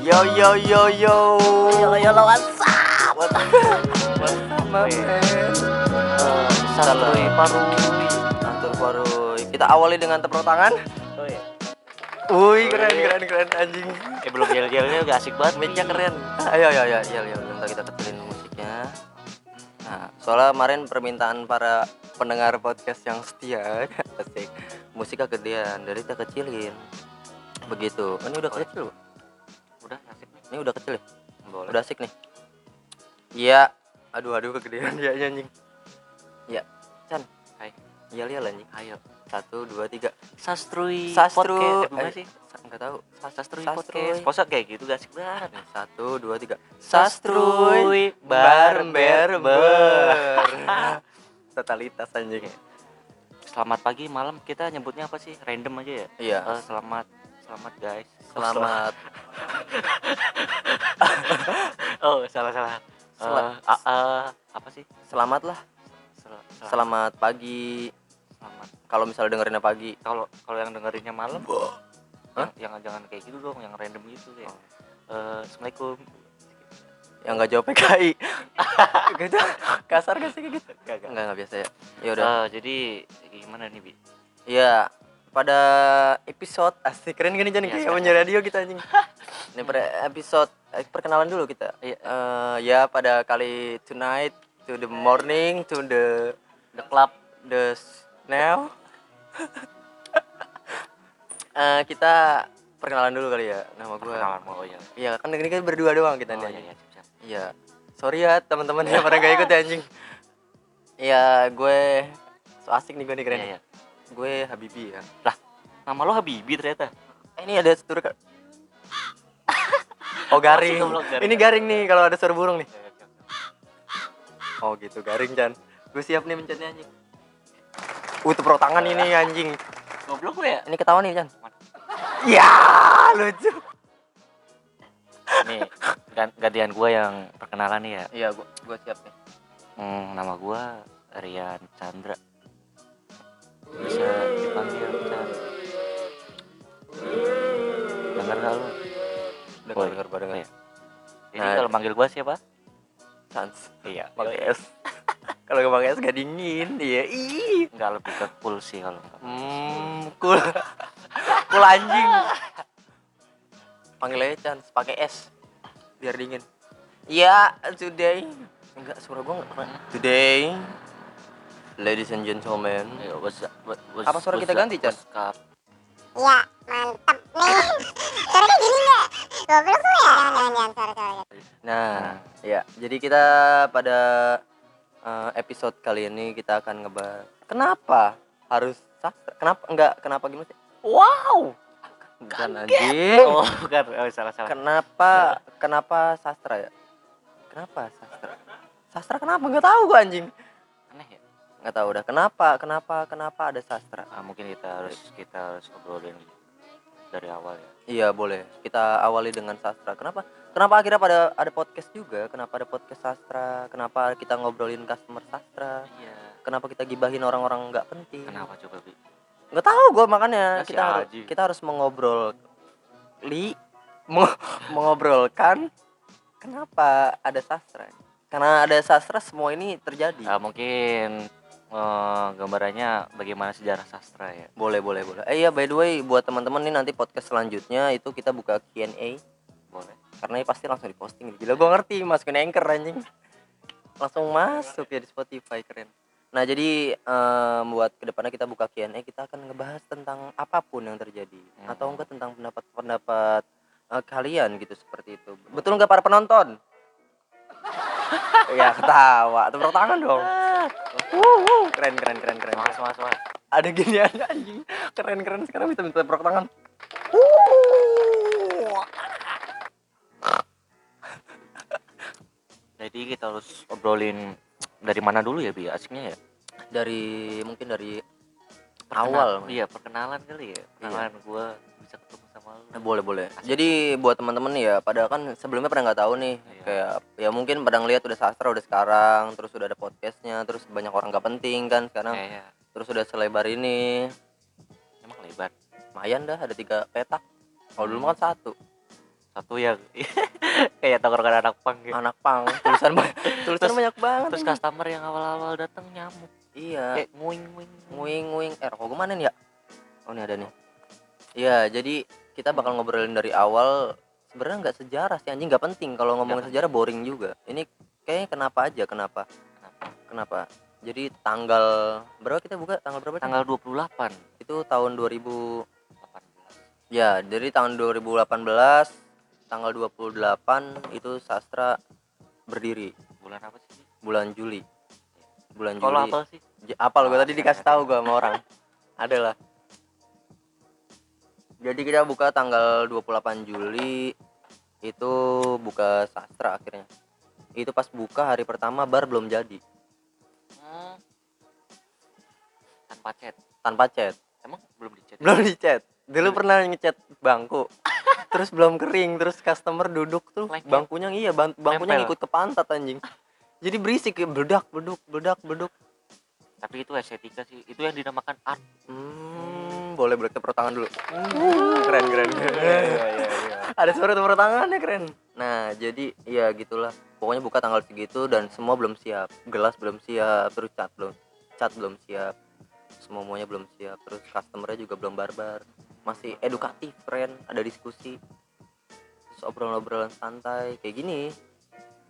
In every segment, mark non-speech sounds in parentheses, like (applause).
Yo yo yo yo. Yo yo lo WhatsApp. Sama men. Santuy paru. Atur baru. Kita awali dengan tepuk tangan. Oh iya. Wih keren keren keren anjing. Eh belum yel-yelnya udah asik banget. Mic-nya keren. Ayo ayo ayo ayo ayo. Bentar kita kecilin musiknya. Nah, soalnya kemarin permintaan para pendengar podcast yang setia (laughs) asik musiknya gedean dari kita kecilin begitu ini udah Boleh. kecil Bu. Udah asik nih. ini udah kecil ya Boleh. udah asik nih iya aduh aduh kegedean ya anjing ya Chan Hai. iya lihat anjing Ayo. Satu dua tiga Sastrui Sastru podcast. Eh, sih? nggak tahu Sastrui Sastrui. podcast. Posa kayak gitu gak asik banget. Satu dua tiga Sastrui bar ber (laughs) totalitas anjing Selamat pagi, malam kita nyebutnya apa sih? Random aja ya? iya Eh, selamat selamat guys. selamat (laughs) Oh, salah salah. Sel- Eh, a- eh, apa sih? selamat lah Sel- sel- selamat pagi selamat. kalau misalnya dengerinnya pagi Kalau kalau yang dengerinnya malam, Hah? yang, yang jangan kayak gitu dong, yang random gitu ya. Oh. Eh, Assalamualaikum. yang nggak jawab PKI (laughs) gitu kasar gak sih kayak gitu Gak, nggak nggak biasa ya ya udah Eh, jadi gimana nih bi? Iya, pada episode asik keren gini jadi Iya, kayak punya radio kita anjing. (laughs) Ini pada episode eh, perkenalan dulu kita. Iya. Eh, ya pada kali tonight to the morning to the The club. the now. (laughs) Eh, kita perkenalan dulu kali ya. Nama gue. Perkenalan mau oh ya. Iya, kan ini kan berdua doang kita Oh nih. iya iya. Iya. Sorry ya teman-teman yang pada gak ikut ya anjing. Iya, gue so asik nih gue nih keren. Iya, iya. Gue Habibi ya. Nama lo Habibi ternyata. Eh, ini ada suara ka- (laughs) Oh garing. Ini garing nih kalau ada suara burung nih. Iya, iya. Oh gitu garing Chan. Gue siap nih mencetnya anjing. Uh tepuk tangan ini anjing. Goblok lo ya? Ini ketawa nih Chan. Ya lucu. Nih, gan- gantian gue yang perkenalan nih ya. Iya gue gue siap nih. Hmm, nama gue Rian Chandra. Bisa dipanggil Chan. Dengar gak lu? Dengar Oh, dengar dengar. iya. Jadi Nah, kalau manggil gue siapa? Chance. Iya. Pakai es. Kalau gak pakai es gak dingin. Iya. Ih. Enggak lebih ke cool sih kalau enggak. Hmm, cool. (laughs) cool anjing. Panggil aja Chance pakai es. Biar dingin. Iya, today. Enggak, suara gua enggak. Today. Ladies and gentlemen. Ayo, what's up? What- what's- Apa suara what's kita up? ganti, Chan? Iya, mantep nih. Suaranya gini nggak? Goblok lu ya? Jangan, jangan, jangan, suara suara. Nah, ya. Jadi kita pada eh, episode kali ini kita akan ngebahas kenapa harus sastra? Kenapa enggak kenapa gimana sih? Wow. Bukan anjing. Oh, bukan. Oh, salah salah. Kenapa kenapa sastra ya? Kenapa sastra? Sastra kenapa? Enggak tahu gua anjing. Aneh ya. Nggak tahu udah. Kenapa? Kenapa? Kenapa ada sastra? Ah, mungkin kita harus kita harus ngobrolin dari awal ya. Iya boleh. Kita awali dengan sastra. Kenapa? Kenapa akhirnya pada ada podcast juga? Kenapa ada podcast sastra? Kenapa kita ngobrolin customer sastra? Iya. Kenapa kita gibahin orang-orang nggak penting? Kenapa coba bi? Nggak tahu gue makanya Ya, si kita harus kita harus mengobrol li meng- (laughs) mengobrolkan kenapa ada sastra? Karena ada sastra semua ini terjadi. Ah, mungkin eh, gambarannya bagaimana sejarah sastra ya. Boleh boleh boleh. Eh iya by the way buat teman-teman nih nanti podcast selanjutnya itu kita buka Q&A Boleh. karena ini pasti langsung diposting gila gue ngerti masukin anchor anjing langsung masuk ya di Spotify keren nah jadi em, buat ke depannya kita buka Q&A kita akan ngebahas tentang apa pun yang terjadi Hmm. atau enggak tentang pendapat-pendapat eh, kalian gitu seperti itu betul nggak para penonton ya ketawa tepuk tangan dong wuh. keren keren keren keren Mas, mas, mas. ada gini aja anjing keren keren sekarang bisa minta tepuk tangan Wuh. Jadi kita harus obrolin dari mana dulu ya bi? Asiknya ya. dari mungkin dari Perkenal- awal Iya perkenalan kali ya. Perkenalan gue bisa ketemu Nah, boleh boleh. Jadi buat teman-teman nih ya pada kan sebelumnya pada nggak tahu nih. Iya. kayak ya mungkin pada ngeliat udah sastra udah sekarang terus udah ada podcastnya terus banyak orang nggak penting kan sekarang. Kayak terus udah selebar ini. Emang lebar? Lumayan dah ada tiga petak. Kalau dulu mah kan satu. Satu yang (laughs) kayak tongkrongan anak pang gitu. anak pang. Tulisan ba- (laughs) tulisan Terus- banyak banget terus anjing. customer yang awal-awal datang nyamuk. Iya. Kayak nguing nguing nguing. Nguing eh rokok gue mana nih ya? Oh ini ada nih. Iya jadi kita bakal ngobrolin dari awal sebenarnya nggak sejarah sih anjing nggak penting. Kalau ngomongin sejarah boring juga. Ini kayaknya kenapa aja kenapa? Kenapa? jadi tanggal berapa kita buka? Tanggal berapa tanggal 28 itu tahun 2000 18 ya dari tahun 2018 tanggal 28 itu sastra berdiri. Bulan apa sih? Bulan Juli. Bulan Juli. apa sih? Apal gue tadi dikasih tahu gue sama orang. (laughs) Adalah jadi kita buka tanggal 28 Juli itu buka sastra akhirnya. Itu pas buka hari pertama bar belum jadi. Hmm. tanpa chat? Tanpa chat. Emang belum dichat? Belum dicat dulu pernah ngechat bangku. Terus belum kering terus customer duduk tuh. Lengket. bangkunya iya ban- bangkunya ngikut ke pantat anjing. Jadi berisik ya bedak beduk bedak beduk tapi itu estetika sih. Itu yang dinamakan art. Hmm, boleh boleh tepuk tangan dulu. Keren keren. Iya, ada suara tepuk tangannya keren. Nah jadi ya gitulah. Pokoknya buka tanggal segitu dan semua belum siap. Gelas belum siap terus cat belum cat belum siap. Semuanya belum siap terus customernya juga belum barbar. Masih edukatif friend ada diskusi. Terus obrolan-obrolan santai kayak gini.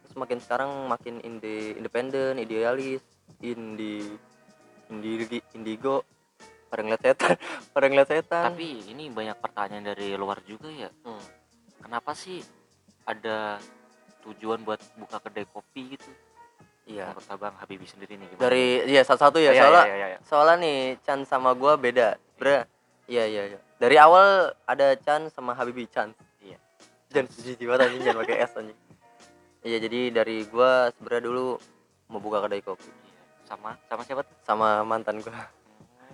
Terus makin sekarang makin inde independen idealis indie indie indigo pada ngeliat setan (laughs) pada ngeliat setan. Tapi ini banyak pertanyaan dari luar juga ya. Hmm. kenapa sih ada tujuan buat buka kedai kopi gitu? Iya. Menurut abang Habibie sendiri nih gimana? Dari iya salah satu ya Iya, soalnya iya, iya, iya. soalnya nih Chan sama gua beda. Bro iya iya iya. Dari awal ada Chan sama Habibie Chan. Iya. jangan jijik banget anjing jangan pakai S anjing. Iya jadi dari gua sebenarnya dulu mau buka kedai kopi. Iya. sama sama siapa tuh? Sama mantan gua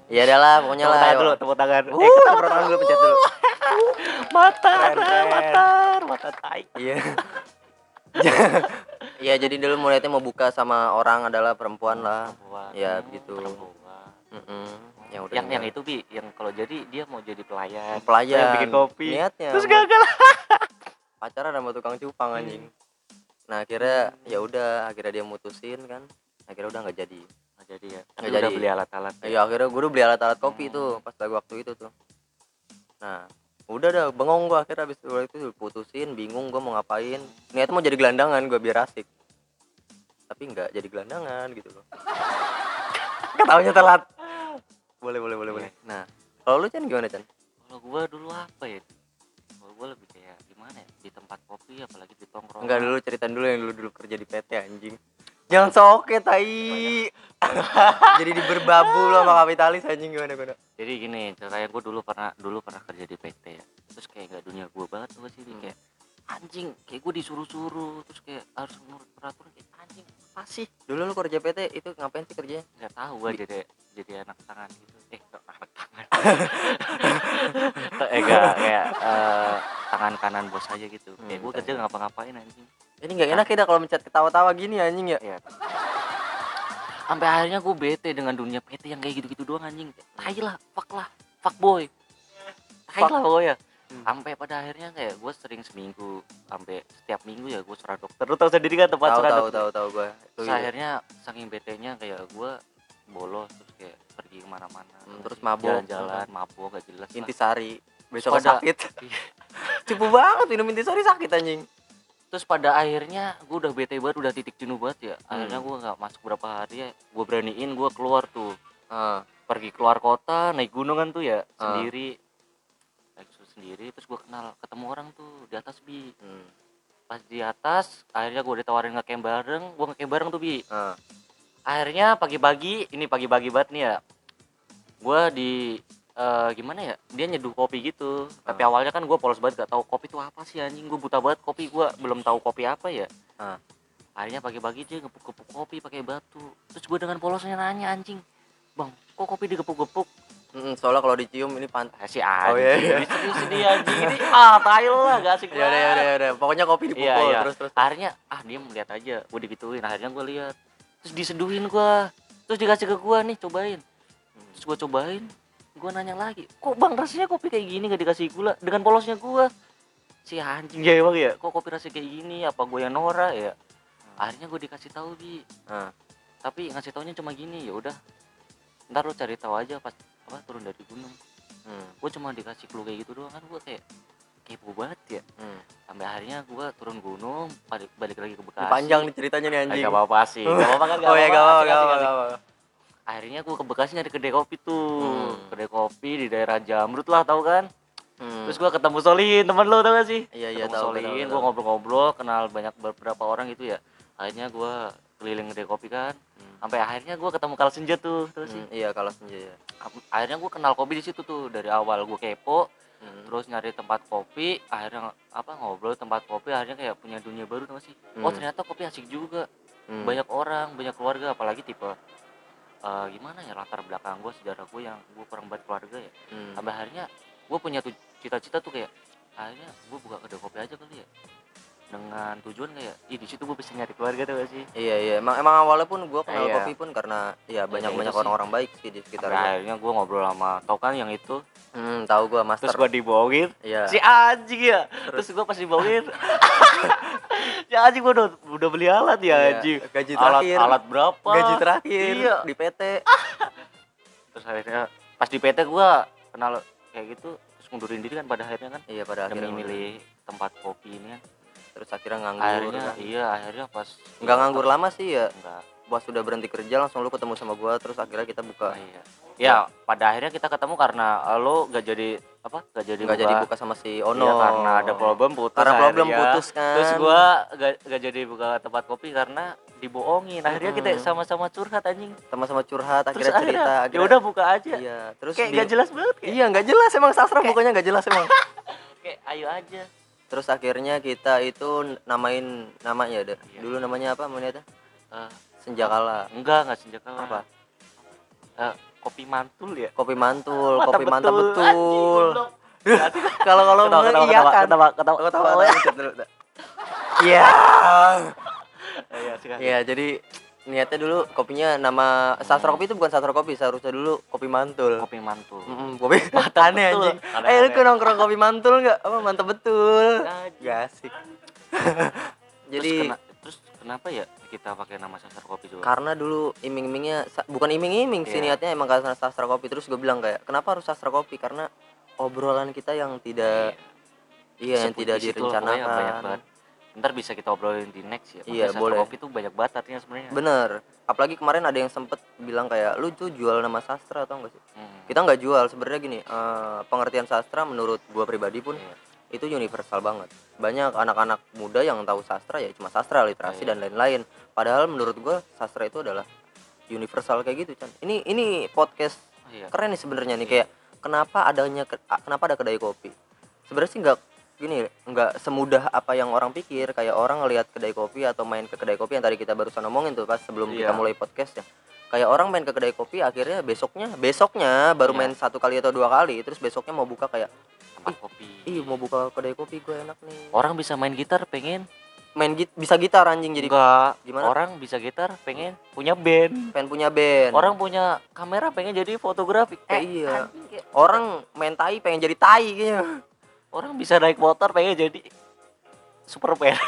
iya adalah pokoknya tepuk lah tangan dulu tepuk tangan. Uh eh, tepuk tangan dulu pencet dulu. Mata mata mata tai. Iya. Iya (laughs) jadi dulu mulainya mau buka sama orang adalah perempuan lah. Perempuan. Iya, begitu. perempuan. Yang udah yang itu bi yang kalau jadi dia mau jadi pelayan. Pelayan. Yang bikin kopi. Niatnya. Terus gagal. (laughs) Pacaran sama tukang cupang anjing. Nah akhirnya ya udah akhirnya dia mutusin kan. Akhirnya udah nggak jadi Nggak jadi ya Nggak tapi udah jadi. beli alat-alat ya. Akhirnya gue udah beli alat-alat kopi Hmm. tuh pas lagi waktu itu tuh. Nah udah dah bengong gua. Akhirnya habis itu itu putusin bingung gua mau ngapain. Niatnya mau jadi gelandangan gua biar asik. Tapi nggak jadi gelandangan gitu loh. (laughs) Ketawanya telat. Boleh boleh boleh boleh. Nah kalau lu Chan gimana Chan? Kalau gua dulu apa ya? Kalau gua lebih kayak gimana ya? Di tempat kopi apalagi di tongkrong enggak dulu ceritain dulu yang dulu dulu kerja di PT anjing. Jangan soke tai (laughs) jadi di berbabu lo sama kapitalis anjing gimana gimana? Jadi gini ceritanya gua dulu pernah dulu pernah kerja di PT ya. Terus kayak nggak dunia gua banget tuh sih Hmm. kayak anjing kayak gua disuruh-suruh terus kayak harus menurut peraturan kayak anjing apa sih? Dulu lu kerja PT itu ngapain sih kerjanya? Nggak tahu gua jadi jadi anak tangan gitu. Eh kok anak tangan? Eh enggak kayak eh, tangan kanan bos aja gitu. Kayak Hmm, gua kerja nggak ngapa-ngapain anjing. Ini nggak enak ya kalau mencet ketawa-tawa gini anjing ya. Ya sampai akhirnya gue bete dengan dunia PT yang kayak gitu-gitu doang anjing. Tai lah fuck lah fuck boy. Tai lah pokoknya. Hmm. sampai pada akhirnya kayak gue sering seminggu sampai setiap minggu ya gue surat dokter. Lu tau sendiri kan tempat tahu surat tahu dokter? tahu tahu gua. Itu terus iya. akhirnya saking betenya kayak gue bolos terus kayak pergi ke mana-mana. Hmm, terus mabok. jalan-jalan mabok gak jelas intisari besok Pada- sakit. (laughs) Iya. cupu banget minum intisari sakit anjing terus pada akhirnya gue udah bete banget udah titik jenuh banget ya. Akhirnya Hmm. gue nggak masuk berapa hari ya gue beraniin gue keluar tuh. Ah. Pergi keluar kota naik gunung kan tuh ya Ah. sendiri. Naik sendiri terus gue kenal ketemu orang tuh di atas bi. Hmm. pas di atas akhirnya gue ditawarin ngecamp bareng gue ngecamp bareng tuh bi. Ah. Akhirnya pagi-pagi ini pagi-pagi banget nih ya gue di eh, gimana ya dia nyeduh kopi gitu. Tapi Ah. awalnya kan gue polos banget gak tahu kopi itu apa sih anjing. Gue buta banget kopi gue belum tahu kopi apa ya. Ah. akhirnya pagi-pagi dia gepuk-gepuk kopi pakai batu. Terus gue dengan polosnya nanya anjing bang kok kopi digepuk-gepuk? Mm, soalnya kalau dicium ini pantas Ah, si anjing Oh, iya, iya. Ini serius ini (laughs) anjing. Ini ah tayo lah gak asik ya udah ya banget. udah ya udah pokoknya kopi dipukul Iya, iya. terus terus. Akhirnya ah dia melihat aja gue digituin. Akhirnya gue lihat terus diseduhin gue terus dikasih ke gue nih cobain. Terus gue cobain gue nanya lagi kok bang rasanya kopi kayak gini gak dikasih gula? Dengan polosnya gue si anjing. Ya emang ya kok kopi rasanya kayak gini? Apa gue yang norak? Ya akhirnya gue dikasih tahu bi. Nah, tapi ngasih taunya cuma gini ya udah. Ntar lo cari tahu aja pas apa turun dari gunung. Hmm, gue cuma dikasih clue kayak gitu doang kan gue kayak kepo banget ya. Hmm. sampai akhirnya gue turun gunung balik, balik lagi ke Bekasi. Panjang nih ceritanya nih Eh, anjing. Gak apa-apa sih gak apa-apa kan gak (laughs) oh ya apa-apa, gak apa akhirnya gue ke Bekasi nyari kedai kopi tuh Hmm. kedai kopi di daerah Jamrut lah tau kan Hmm. terus gue ketemu Solihin temen lo tau gak sih iya iya ketemu tahu Solihin tahu, gue ngobrol-ngobrol kenal banyak beberapa orang gitu ya akhirnya gue keliling kedai kopi kan Hmm. sampai akhirnya gue ketemu Kal Senja tuh terus sih Hmm, iya kalau senja ya akhirnya gue kenal kopi di situ tuh dari awal gue kepo Hmm. terus nyari tempat kopi akhirnya apa ngobrol tempat kopi akhirnya kayak punya dunia baru tau gak sih oh Hmm. ternyata kopi asik juga Hmm. banyak orang banyak keluarga apalagi tipe eh, gimana ya latar belakang gue sejarah gue yang gue kurang banget keluarga ya Hmm. sampai akhirnya gue punya cita-cita tuh kayak akhirnya gue buka kedai kopi aja kali ya dengan tujuan kayak ih di situ gue bisa nyari keluarga tuh gak sih Iya iya emang emang awalnya pun gue kenal Iya. kopi pun karena ya banyak banyak sih. orang-orang baik sih di sekitar gue. akhirnya gue ngobrol sama tau kan yang itu Hmm, tahu gue master. terus gue dibohongin Iya. si anjing ya terus gue pas dibohongin (laughs) si anjing gue udah, udah beli alat ya Iya, anjing Gaji alat terakhir. alat berapa Gaji terakhir Iya. di PT. (laughs) terus akhirnya pas di PT gua kenal kayak gitu terus mundurin diri kan pada akhirnya kan Iya pada akhirnya milih tempat kopi ini kan terus akhirnya nganggur. akhirnya kan. iya akhirnya pas Nggak nganggur lama sih ya. enggak Pas sudah berhenti kerja langsung lu ketemu sama gua terus akhirnya kita buka. iya ya pada akhirnya kita ketemu karena eh, lo gak jadi apa gak jadi Nggak jadi buka sama si Ono. Iya, karena ada problem putus Karena problem putus kan. terus gua gak, gak jadi buka tempat kopi karena dibohongin akhirnya kita Mm-mm. sama-sama curhat anjing sama-sama curhat terus akhirnya cerita. akhirnya ya akhirnya- udah buka aja Iya, terus kayak di- gak jelas banget kayak, Iya, nggak jelas emang sastra bukannya nggak jelas emang. (laughs) kayak ayo aja Terus akhirnya kita itu namain namanya ada. Iya. Dulu namanya apa namanya? Eh, Senjakala. enggak enggak senjata Apa? Eh, kopi mantul ya Kopi mantul, kopi mantap betul. (laughs) Kalau kalau ketawa ketawa iya ketawa kan. ketawa ketawa dulu. Iya. (laughs) Iya. Iya, jadi niatnya dulu kopinya nama sastra kopi itu bukan sastra kopi, seharusnya dulu kopi mantul. kopi mantul Mm, kopi (laughs) betul. anjing. Eh, lu ke nongkrong kopi mantul nggak? Apa mantap betul. Gak asik. terus, jadi kena- terus kenapa ya kita pakai nama sasar kopi juga. Karena dulu iming-imingnya bukan iming-iming sih Iya. niatnya emang karena sastra kopi. Terus gue bilang kayak kenapa harus sastra kopi? Karena obrolan kita yang tidak iya. Yang Sebut tidak di situ lah, pokoknya banyak direncanakan banget. Ntar bisa kita obrolin di next ya. Iya, boleh. kopi tuh banyak banget artinya sebenarnya. Bener. Apalagi kemarin ada yang sempet bilang kayak lu tuh jual nama sastra atau enggak sih? Hmm. kita nggak jual. Sebenarnya gini eh, pengertian sastra menurut gua pribadi pun Iya. Itu universal banget banyak anak-anak muda yang tahu sastra ya cuma sastra literasi Iya. dan lain-lain padahal menurut gua sastra itu adalah universal kayak gitu Chan ini ini podcast iya. keren nih sebenarnya nih Iya. kayak kenapa adanya kenapa ada kedai kopi sebenarnya sih nggak gini nggak semudah apa yang orang pikir kayak orang ngelihat kedai kopi atau main ke kedai kopi yang tadi kita barusan ngomongin tuh pas sebelum kita Iya. mulai podcast ya kayak orang main ke kedai kopi akhirnya besoknya besoknya baru Iya. main satu kali atau dua kali terus besoknya mau buka kayak tempat kopi. ih mau buka kedai kopi gue enak nih. Orang bisa main gitar pengen. Main git bisa gitar anjing jadi enggak. gimana? orang bisa gitar pengen punya band. Pengen punya band. Orang punya kamera pengen jadi fotografi. Eh, iya. anjing, orang main tai pengen jadi tai kayaknya. Orang bisa naik motor pengen jadi superman. (laughs)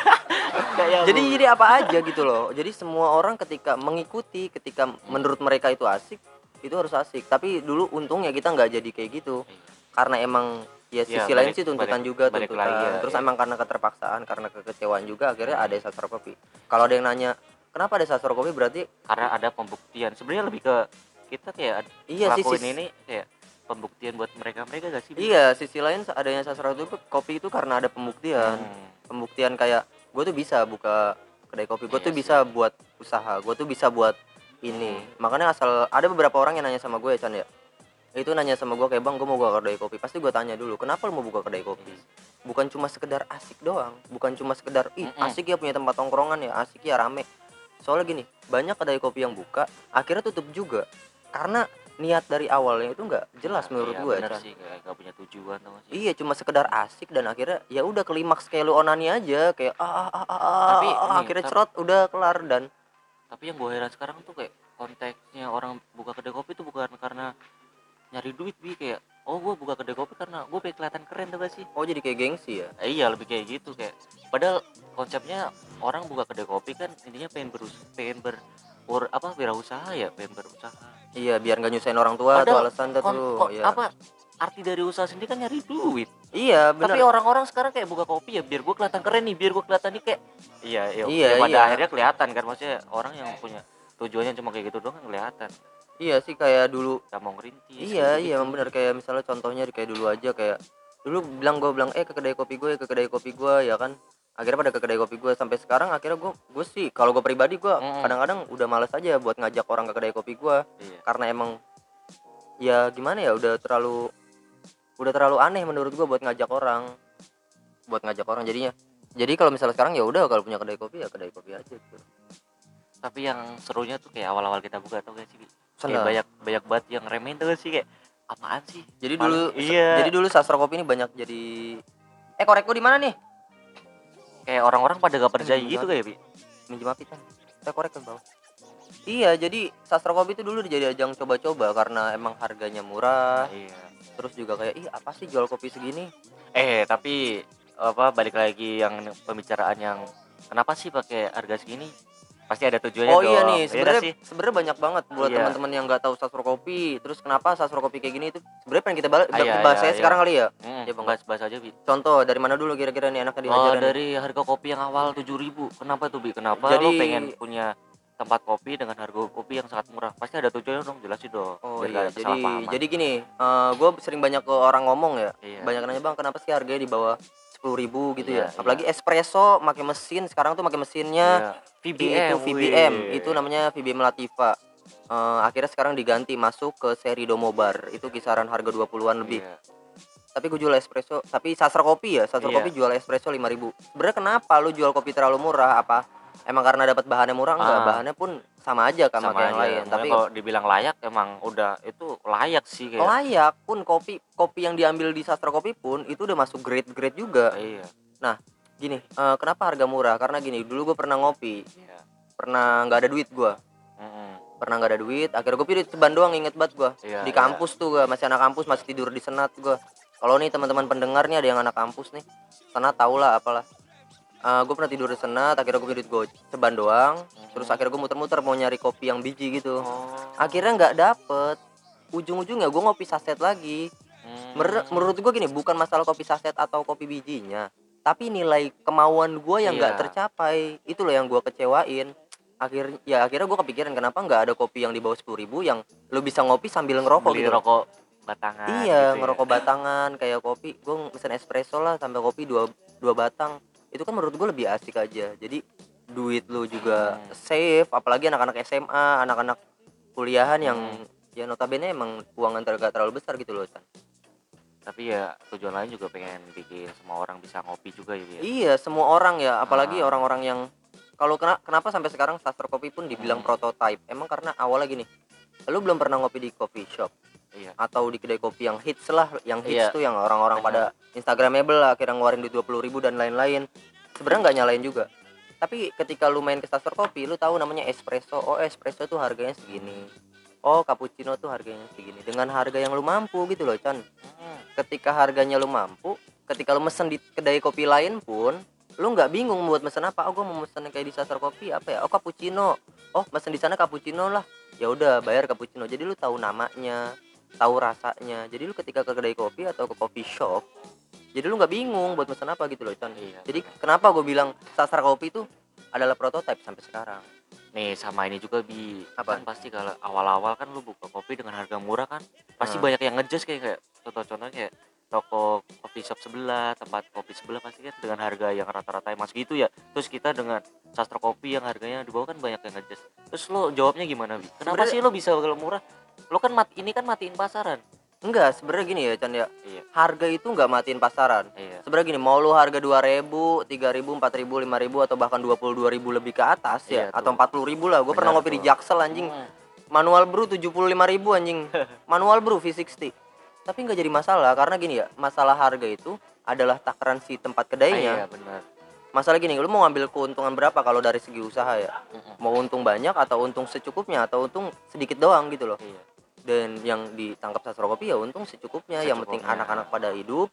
Kayak jadi jadi apa aja gitu loh. (laughs) Jadi semua orang ketika mengikuti ketika menurut mereka itu asik itu harus asik. Tapi dulu untungnya kita nggak jadi kayak gitu. Karena emang ya Iya, sisi lain balik- sih tuntutan balik- juga balik tuntutan. lagi ya, terus iya. emang karena keterpaksaan karena kekecewaan juga akhirnya ada sastra kopi. Kalau ada yang nanya kenapa ada sastra kopi? Berarti karena ada pembuktian. Sebenarnya lebih ke kita kayak iya sih ini kayak pembuktian buat mereka mereka gak sih iya sisi lain adanya sastra itu kopi itu karena ada pembuktian. Hmm. pembuktian kayak gue tuh bisa buka kedai kopi gue Iya tuh sih. bisa buat usaha gue tuh bisa buat ini. Makanya asal ada beberapa orang yang nanya sama gue ya Chan ya itu nanya sama gue kayak bang gue mau buka kedai kopi. Pasti gue tanya dulu kenapa lu mau buka kedai kopi? Bukan cuma sekedar asik doang bukan cuma sekedar ih asik ya punya tempat tongkrongan ya asik ya rame. Soalnya gini banyak kedai kopi yang buka akhirnya tutup juga. Karena niat dari awalnya itu nggak jelas Nah, menurut iya, gue Chan. sih gak punya tujuan gak sih Iya cuma sekedar asik dan akhirnya ya udah klimaks kayak lu onani aja kayak ah ah ah ah, ah, Tapi ah, nih, akhirnya tapi- cerot udah kelar dan tapi yang gue heran sekarang tuh kayak konteksnya orang buka kedai kopi tuh bukan karena nyari duit bi kayak oh gue buka kedai kopi karena gue pengen kelihatan keren tuh gak sih oh jadi kayak gengsi ya. Eh, iya lebih kayak gitu kayak padahal konsepnya orang buka kedai kopi kan intinya pengen berus pengen ber ur- apa wirausaha ya pengen berusaha Iya biar nggak nyusahin orang tua atau Padahal alasan tuh. Kon- ya. apa arti dari usaha sendiri kan nyari duit Iya benar. tapi orang-orang sekarang kayak buka kopi ya biar gue kelihatan keren nih biar gue kelihatan nih kayak iya iya, Iya, ya pada iya. akhirnya kelihatan kan maksudnya orang yang punya tujuannya cuma kayak gitu doang kan kelihatan Iya sih kayak dulu. mau ngerintis Iya iya emang benar kayak misalnya contohnya kayak dulu aja kayak dulu bilang gue bilang eh ke kedai kopi gue ke kedai kopi gue ya kan. Akhirnya pada ke kedai kopi gue sampai sekarang akhirnya gue gue sih kalau gue pribadi gue Mm-mm. kadang-kadang udah males aja buat ngajak orang ke kedai kopi gue iya. Karena emang ya gimana ya udah terlalu udah terlalu aneh menurut gue buat ngajak orang. Buat ngajak orang jadinya. Jadi kalau misalnya sekarang ya udah kalau punya kedai kopi ya kedai kopi aja gitu. Tapi yang serunya tuh kayak awal-awal kita buka tau gak sih? Kayak banyak banyak banget yang remehin tuh sih kayak apaan sih? Jadi Paling- dulu iya. jadi dulu sastra kopi ini banyak jadi eh korek gue di mana nih? Kayak orang-orang pada gak percaya gitu kayak bi. Minjem api kan saya korek ke bawah. Iya jadi sastra kopi itu dulu jadi ajang coba-coba karena emang harganya murah. Iya. Terus juga kayak ih apa sih jual kopi segini? Eh tapi apa balik lagi yang pembicaraan yang kenapa sih pakai harga segini pasti ada tujuannya oh dong. iya nih sebenarnya sih? sebenarnya banyak banget buat Iya. teman-teman yang nggak tahu sastra kopi. Terus kenapa sastra kopi kayak gini itu? Sebenarnya pengen kita bal- Ah, iya, bahas iya, iya. sekarang kali ya? Hmm, Iya, Bang. bahas bahas aja bi. Contoh dari mana dulu kira-kira nih enaknya oh diajarin? dari harga kopi yang awal 7000 kenapa tuh bi? Kenapa Jadi- lo pengen punya tempat kopi dengan harga kopi yang sangat murah? Pasti ada tujuannya dong jelasin dong Oh iya, jadi jadi gini, gue sering banyak ke orang ngomong ya, Iya. banyak nanya bang kenapa sih harganya di bawah sepuluh ribu gitu Iya, ya, apalagi espresso pakai mesin, sekarang tuh pakai mesinnya Iya. itu VBM, itu namanya VBM Latifa. Eh, akhirnya sekarang diganti masuk ke seri Domobar, itu kisaran harga 20-an lebih. Iya. Tapi gue jual espresso, tapi sastra kopi ya, sastra Iya. kopi jual espresso 5000 Sebenarnya kenapa lu jual kopi terlalu murah? Apa emang karena dapat bahannya murah enggak? Ah. Bahannya pun sama aja sama, sama kayak yang lain, tapi kalau dibilang layak emang udah itu layak sih kayak. Layak pun kopi kopi yang diambil di sastra kopi pun itu udah masuk grade grade juga. Iya. Gini eh, kenapa harga murah? Karena gini dulu gue pernah ngopi. Iya. Pernah nggak ada duit gue Mm-mm. pernah nggak ada duit akhirnya gue pilih ceban doang inget banget gue Iya, di iya. kampus tuh gue masih anak kampus masih tidur di senat gue kalau nih teman-teman pendengar nih ada yang anak kampus nih. Senat tau lah apalah gue pernah tidur di senat akhirnya gue pilih gue ceban doang. Terus akhirnya gue muter-muter mau nyari kopi yang biji gitu. Oh. Akhirnya nggak dapet. Ujung-ujungnya gue ngopi saset lagi. Hmm. Mer- menurut gua gini bukan masalah kopi saset atau kopi bijinya tapi nilai kemauan gua yang nggak Iya. tercapai. Itu loh yang gua kecewain. Akhirnya ya akhirnya gua kepikiran kenapa nggak ada kopi yang di bawah sepuluh ribu yang lu bisa ngopi sambil ngerokok beli gitu? rokok batangan iya gitu ya. ngerokok batangan kayak kopi. Gua pesen espresso lah sampai kopi dua dua batang itu kan menurut gua lebih asik aja jadi duit lu juga Hmm. safe apalagi anak-anak SMA anak-anak kuliahan yang Hmm. ya notabene emang uang antar gak terlalu besar gitu loh Chan. tapi ya tujuan lain juga pengen bikin semua orang bisa ngopi juga ya Bi, ya? Iya, semua orang ya, apalagi Ah. orang-orang yang kalau kena, kenapa sampai sekarang sastra kopi pun dibilang Hmm. prototype? Emang karena awalnya gini, lu belum pernah ngopi di coffee shop iya atau di kedai kopi yang hits lah, yang hits Iya. tuh yang orang-orang pada Instagramable lah, akhirnya ngeluarin di 20.000 ribu dan lain-lain. Sebenarnya nggak nyalain juga. Tapi ketika lu main ke sastra kopi, lu tahu namanya espresso. Oh, espresso tuh harganya segini. Oh, cappuccino tuh harganya segini. Dengan harga yang lu mampu gitu loh, Chan Hmm. ketika harganya lu mampu ketika lu mesen di kedai kopi lain pun lu nggak bingung buat mesen apa oh gue mau mesen kayak di sasar kopi apa ya oh cappuccino oh mesen di sana cappuccino lah ya udah bayar cappuccino jadi lu tahu namanya tahu rasanya. Jadi lu ketika ke kedai kopi atau ke coffee shop jadi lu nggak bingung buat mesen apa gitu loh Chan. Iya, jadi kenapa gue bilang sasar kopi itu adalah prototipe sampai sekarang? Nih sama ini juga bi. Apa? kan pasti kalau awal-awal kan lu buka kopi dengan harga murah kan pasti Hmm. banyak yang ngejudge kayak kayak contoh-contohnya kayak toko coffee shop sebelah tempat kopi sebelah pasti kan dengan harga yang rata-rata yang masuk itu ya. Terus kita dengan sastra kopi yang harganya di bawah kan banyak yang ngejudge. Terus lo jawabnya gimana bi? Kenapa Sebenarnya- sih lo bisa kalau murah lo kan mat ini kan matiin pasaran. Enggak sebenarnya gini ya Chan ya. Iya. Harga itu nggak matiin pasaran. Iya. Sebenarnya gini mau lu harga 2000, 3000, 4000, 5000 atau bahkan 22.000 lebih ke atas ya Iya, atau tuh. 40.000 lah. Gue pernah ngopi di. Jaksel anjing. Hmm. manual brew 75.000 ribu anjing. (laughs) Manual brew V60 tapi nggak jadi masalah karena gini ya masalah harga itu adalah takaran si tempat Ah, kedainya iya benar. Masalah gini lu mau ngambil keuntungan berapa kalau dari segi usaha ya? Mau untung banyak atau untung secukupnya atau untung sedikit doang gitu loh. Iya dan yang ditangkap sastra kopi ya untung secukupnya yang penting Secukupnya. anak-anak pada hidup.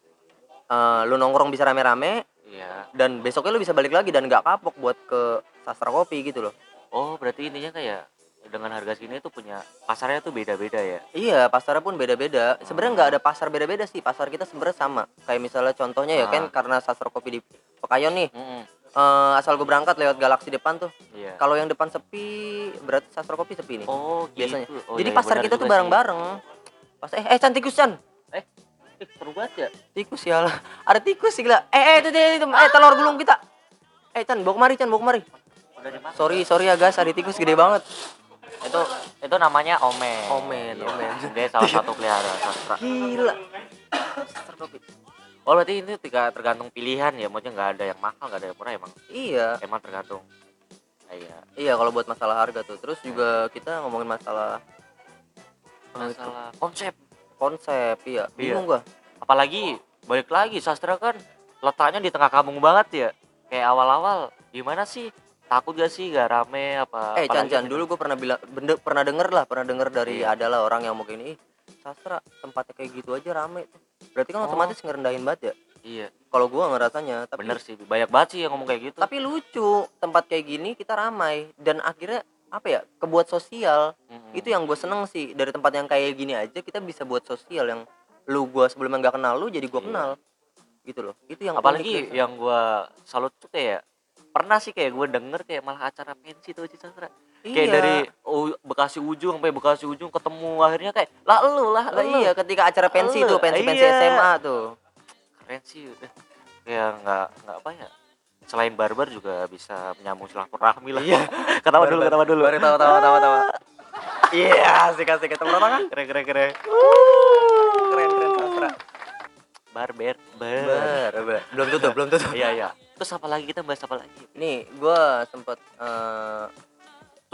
Eh, lu nongkrong bisa rame-rame. Iya. Dan besoknya lu bisa balik lagi dan nggak kapok buat ke sastra kopi gitu loh. Oh berarti intinya kayak dengan harga segini tuh punya pasarnya tuh beda-beda ya? Iya pasarnya pun beda-beda. Sebenarnya nggak ada pasar beda-beda sih. Pasar kita sebenarnya sama. Kayak misalnya contohnya ya kan karena sastra kopi di Pekayon nih. Mm-mm. Eh, asal gue berangkat lewat galaksi depan tuh. Iya. Kalau yang depan sepi berarti sastra kopi sepi nih oh biasanya. gitu. Oh, jadi iya, pasar benar kita tuh bareng-bareng. Pas eh eh Chan tikus Chan. Eh, seru banget ya? Tikus ya lah ada tikus sih gila. Eh eh itu, itu, itu, eh telur gulung kita. Eh Chan bawa kemari Chan bawa kemari. Sorry sorry ya guys. Ada tikus gede banget. Itu itu namanya omen. Omen, Iya. omen. dia salah satu pelihara sastra. Gila. Sastra kopi oh berarti ini tiga tergantung pilihan ya maksudnya nggak ada yang mahal nggak ada yang murah emang iya. Emang tergantung iya iya kalau buat masalah harga tuh. Terus juga kita ngomongin masalah masalah konsep. konsep iya. Bingung gua. Apalagi balik lagi sastra kan letaknya di tengah kampung banget ya. Kayak awal-awal gimana sih? Takut gak sih gak rame apa eh Chan gitu. dulu gue pernah bilang bende- pernah denger lah pernah denger dari Iya. adalah orang yang mungkin ih sastra tempatnya kayak gitu aja rame tuh berarti kan Oh. otomatis ngerendahin banget ya? Iya. Kalau gua ngerasanya tapi bener sih banyak banget sih yang ngomong kayak gitu. Tapi lucu tempat kayak gini kita ramai. Dan akhirnya apa ya kebuat sosial. Mm-mm. itu yang gue seneng sih. Dari tempat yang kayak gini aja kita bisa buat sosial yang lu gua sebelumnya nggak kenal lu jadi gua Iya. kenal. Gitu loh. Itu yang apalagi yang gua salut tuh kayak pernah sih kayak gue denger kayak malah acara pensi tuh di sastra kayak Iya. dari U- Bekasi ujung sampai Bekasi ujung ketemu akhirnya kayak lah lu lah Lah iya ketika acara pensi Lu, tuh pensi pensi iya. SMA tuh keren sih udah kayak nggak nggak apa ya. Selain barbar juga bisa menyambung silaturahmi lah. Iya. (laughs) ketawa dulu ketawa dulu. Baru tahu tahu tahu tahu iya asik asik. Tepuk tangan keren keren keren. Keren keren sastra barber bar. Ber, ber. belum tutup belum tutup. Iya iya. Terus apa lagi? Kita bahas apa lagi? Nih gua sempet eh,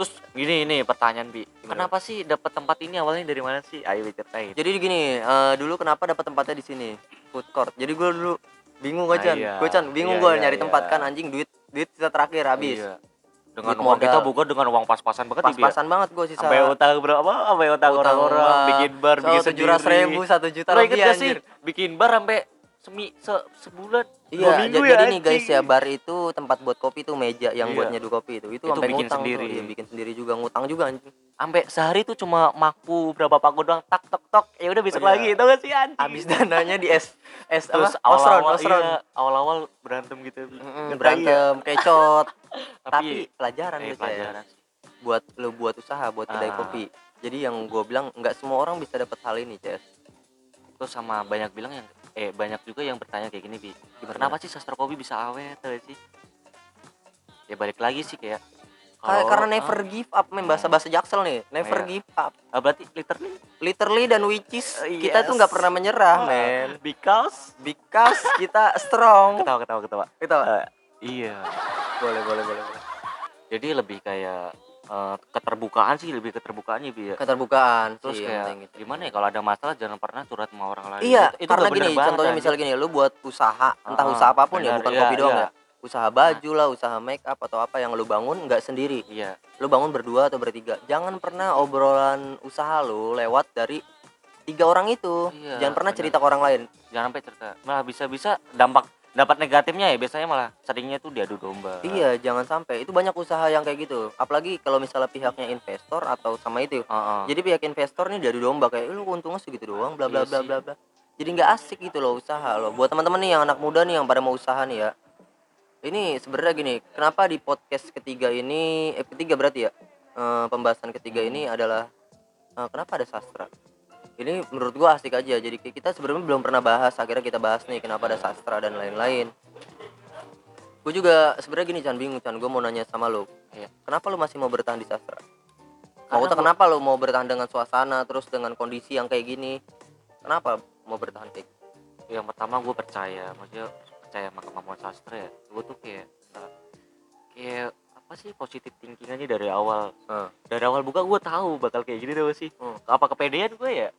terus gini ini pertanyaan bi. Gimana? kenapa sih dapat tempat ini? Awalnya dari mana sih? Ayo ceritain. Jadi gini eh, dulu kenapa dapat tempatnya di sini? Food court. Jadi gua dulu bingung gua Ah, Chan. iya. gua Chan bingung Iya, gua iya, nyari iya. tempat. Kan anjing duit duit sisa terakhir habis. Iya. dengan Duit uang kita modal. bukan dengan uang pas-pasan banget ya? pas-pasan banget gua sisa. Sampai utang berapa sampai utang Utang orang-orang bikin bar bikin tujuh ratus sendiri. ribu satu juta Lo inget gak sih? bikin bar sampai semi se sebulan Iya, dua minggu ja- ya jadi nih guys ya bar itu tempat buat kopi tuh meja yang Iya. buat nyeduh kopi itu. Itu, Itu sampai bikin ngutang sendiri. Tuh. Iya, bikin sendiri juga ngutang juga anjing. sampai sehari tuh cuma maku berapa paku doang tak tok tok ya udah besok Oh, iya. lagi itu gak sih anjing Habis dananya di es es terus awal-awal osron. iya, awal-awal berantem gitu Mm-mm, Ngetahi ya. berantem, kecot. (laughs) Tapi tapi pelajaran eh, guys ya. pelajaran Buat lu buat usaha, buat kedai Ah. kopi. Jadi yang gue bilang nggak semua orang bisa dapat hal ini, Ces. terus sama banyak bilang yang eh banyak juga yang bertanya kayak gini bi Gimana? kenapa sih sastra kopi bisa awet gak sih ya balik lagi sih kayak kalau- karena never give up, men bahasa bahasa Jaksel nih. Never Iya. give up. ah, berarti literally Literally dan which is Uh, kita tuh yes. nggak pernah menyerah, Ah. men. because Because kita strong. ketawa ketawa ketawa Kita Eh, iya boleh boleh boleh. boleh. jadi lebih kayak eh, keterbukaan sih lebih keterbukaannya bi ya Keterbukaan terus sih kayak gitu. gimana ya kalau ada masalah jangan pernah curhat sama orang lain Iya, Itu- itu karena bener gini, contohnya misalnya gini, lu buat usaha, entah Ah, usaha apa pun ya, benar, bukan iya, kopi doang iya. ya. Usaha baju lah, usaha make up atau apa yang lu bangun nggak sendiri. iya Lu bangun berdua atau bertiga. Jangan pernah obrolan usaha lu lewat dari tiga orang itu. Iya, Jangan pernah benar. cerita ke orang lain. jangan sampai cerita malah bisa-bisa dampak dapat negatifnya ya biasanya malah seringnya tuh diadu domba Iya, jangan sampai. Itu banyak usaha yang kayak gitu. Apalagi kalau misalnya pihaknya investor atau sama itu. Heeh. Jadi pihak investor nih diadu domba kayak lu untungnya segitu doang bla bla Iya bla bla bla. Jadi nggak asik gitu loh usaha loh. Buat teman-teman nih yang anak muda nih yang pada mau usaha nih ya. Ini sebenarnya gini, kenapa di podcast ketiga ini eh ketiga berarti ya? Eh, pembahasan ketiga ini adalah eh, kenapa ada sastra? Ini menurut gua asik aja. Jadi kita sebenarnya belum pernah bahas, akhirnya kita bahas nih kenapa ada sastra dan lain-lain. Gue juga sebenarnya gini Chan bingung Chan, gue mau nanya sama lo. Iya. Kenapa lu masih mau bertahan di sastra? Maksudnya gua- kenapa lu mau bertahan dengan suasana terus dengan kondisi yang kayak gini? Kenapa mau bertahan kayak gitu? yang pertama gue percaya maksudnya percaya sama kemampuan sastra ya gue tuh kayak eh, kayak apa sih positif thinking aja dari awal Heeh. dari awal buka gue tahu bakal kayak gini tuh sih Hmm. apa kepedean gue ya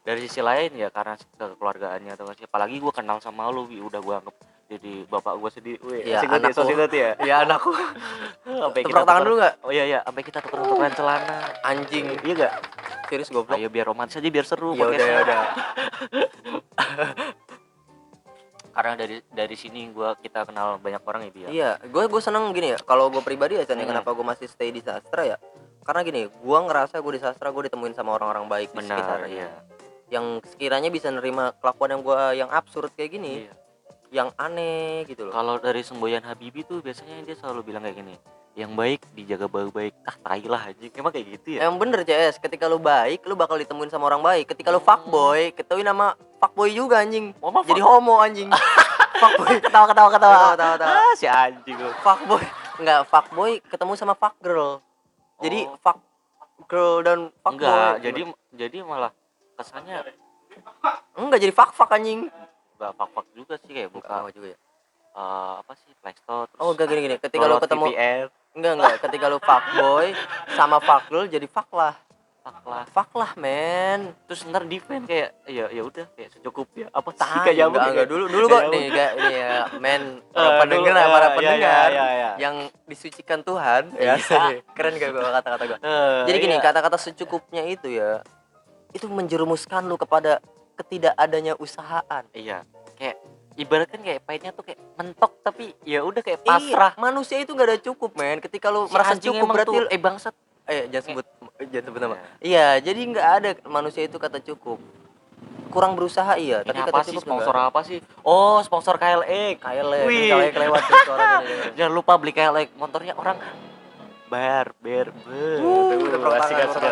dari sisi lain ya karena kekeluargaannya atau apalagi gue kenal sama lu udah gue anggap jadi bapak gue sendiri Wih, ya, anakku. so asik banget ya ya anakku (laughs) sampai tepuk tangan dulu nggak? Oh iya iya. Sampai kita tuker tukeran celana. Anjing. Iya gak serius goblok. Ayo biar romantis aja biar seru ya udah ya udah. (laughs) Karena dari dari sini gua kita kenal banyak orang ya Bi, ya. Iya. Gue gue seneng gini ya kalau gue pribadi ya Chan, ya, Hmm. kenapa gue masih stay di sastra ya? Karena gini gue ngerasa gue di sastra gue ditemuin sama orang-orang baik di benar sekitarnya. iya yang sekiranya bisa nerima kelakuan yang gue yang absurd kayak gini Iya. yang aneh gitu loh kalau dari semboyan Habibi tuh biasanya dia selalu bilang kayak gini yang baik dijaga baik-baik ah tai lah anjing emang kayak gitu ya Emang bener CS, ketika lu baik, lu bakal ditemuin sama orang baik. Ketika lu Hmm. fuckboy, ketahui nama fuckboy juga anjing. Mah Jadi fuck- homo anjing. (laughs) fuckboy. ketawa ketawa ketawa Tahu tahu tahu. ah si anjing lu Fuckboy. Enggak, fuckboy ketemu sama fuck girl. Jadi Oh. fuck girl dan fuckboy. enggak jadi jadi malah kesannya enggak jadi fuck fuck anjing. enggak fak fak juga sih kayak buka Bukan juga ya. eh, apa sih Play Store terus Oh, enggak gini gini. Ketika lu download ketemu VPN enggak enggak, ketika lu fuckboy sama fuck girl jadi fuck lah. fuck lah Fuck lah, men. terus ntar defend kayak ya ya udah kayak secukupnya apa sih kayak nyambung enggak, ya, enggak dulu dulu kok nih enggak ini ya men (laughs) Eh, para pendengar dulu, para eh, pendengar iya, iya, iya. yang disucikan Tuhan ya (laughs) keren gak gua kata-kata gua Eh, jadi gini iya. kata-kata secukupnya itu ya itu menjerumuskan lu kepada ketidakadanya usahaan. Iya kayak ibaratkan kayak pahitnya tuh kayak mentok tapi ya udah kayak pasrah. Iya, manusia itu gak ada cukup men. Ketika lu Si merasa cukup berarti tuh, eh bangsat. Eh jangan sebut jangan sebut nama. Iya. iya jadi nggak ada manusia itu kata cukup. Kurang berusaha iya ini tapi apa kata sih cukup sponsor apa sih? Oh sponsor KLX KLX Wih. KLX lewat (laughs) jangan lupa beli KLX motornya orang bayar ber ber asik, asik,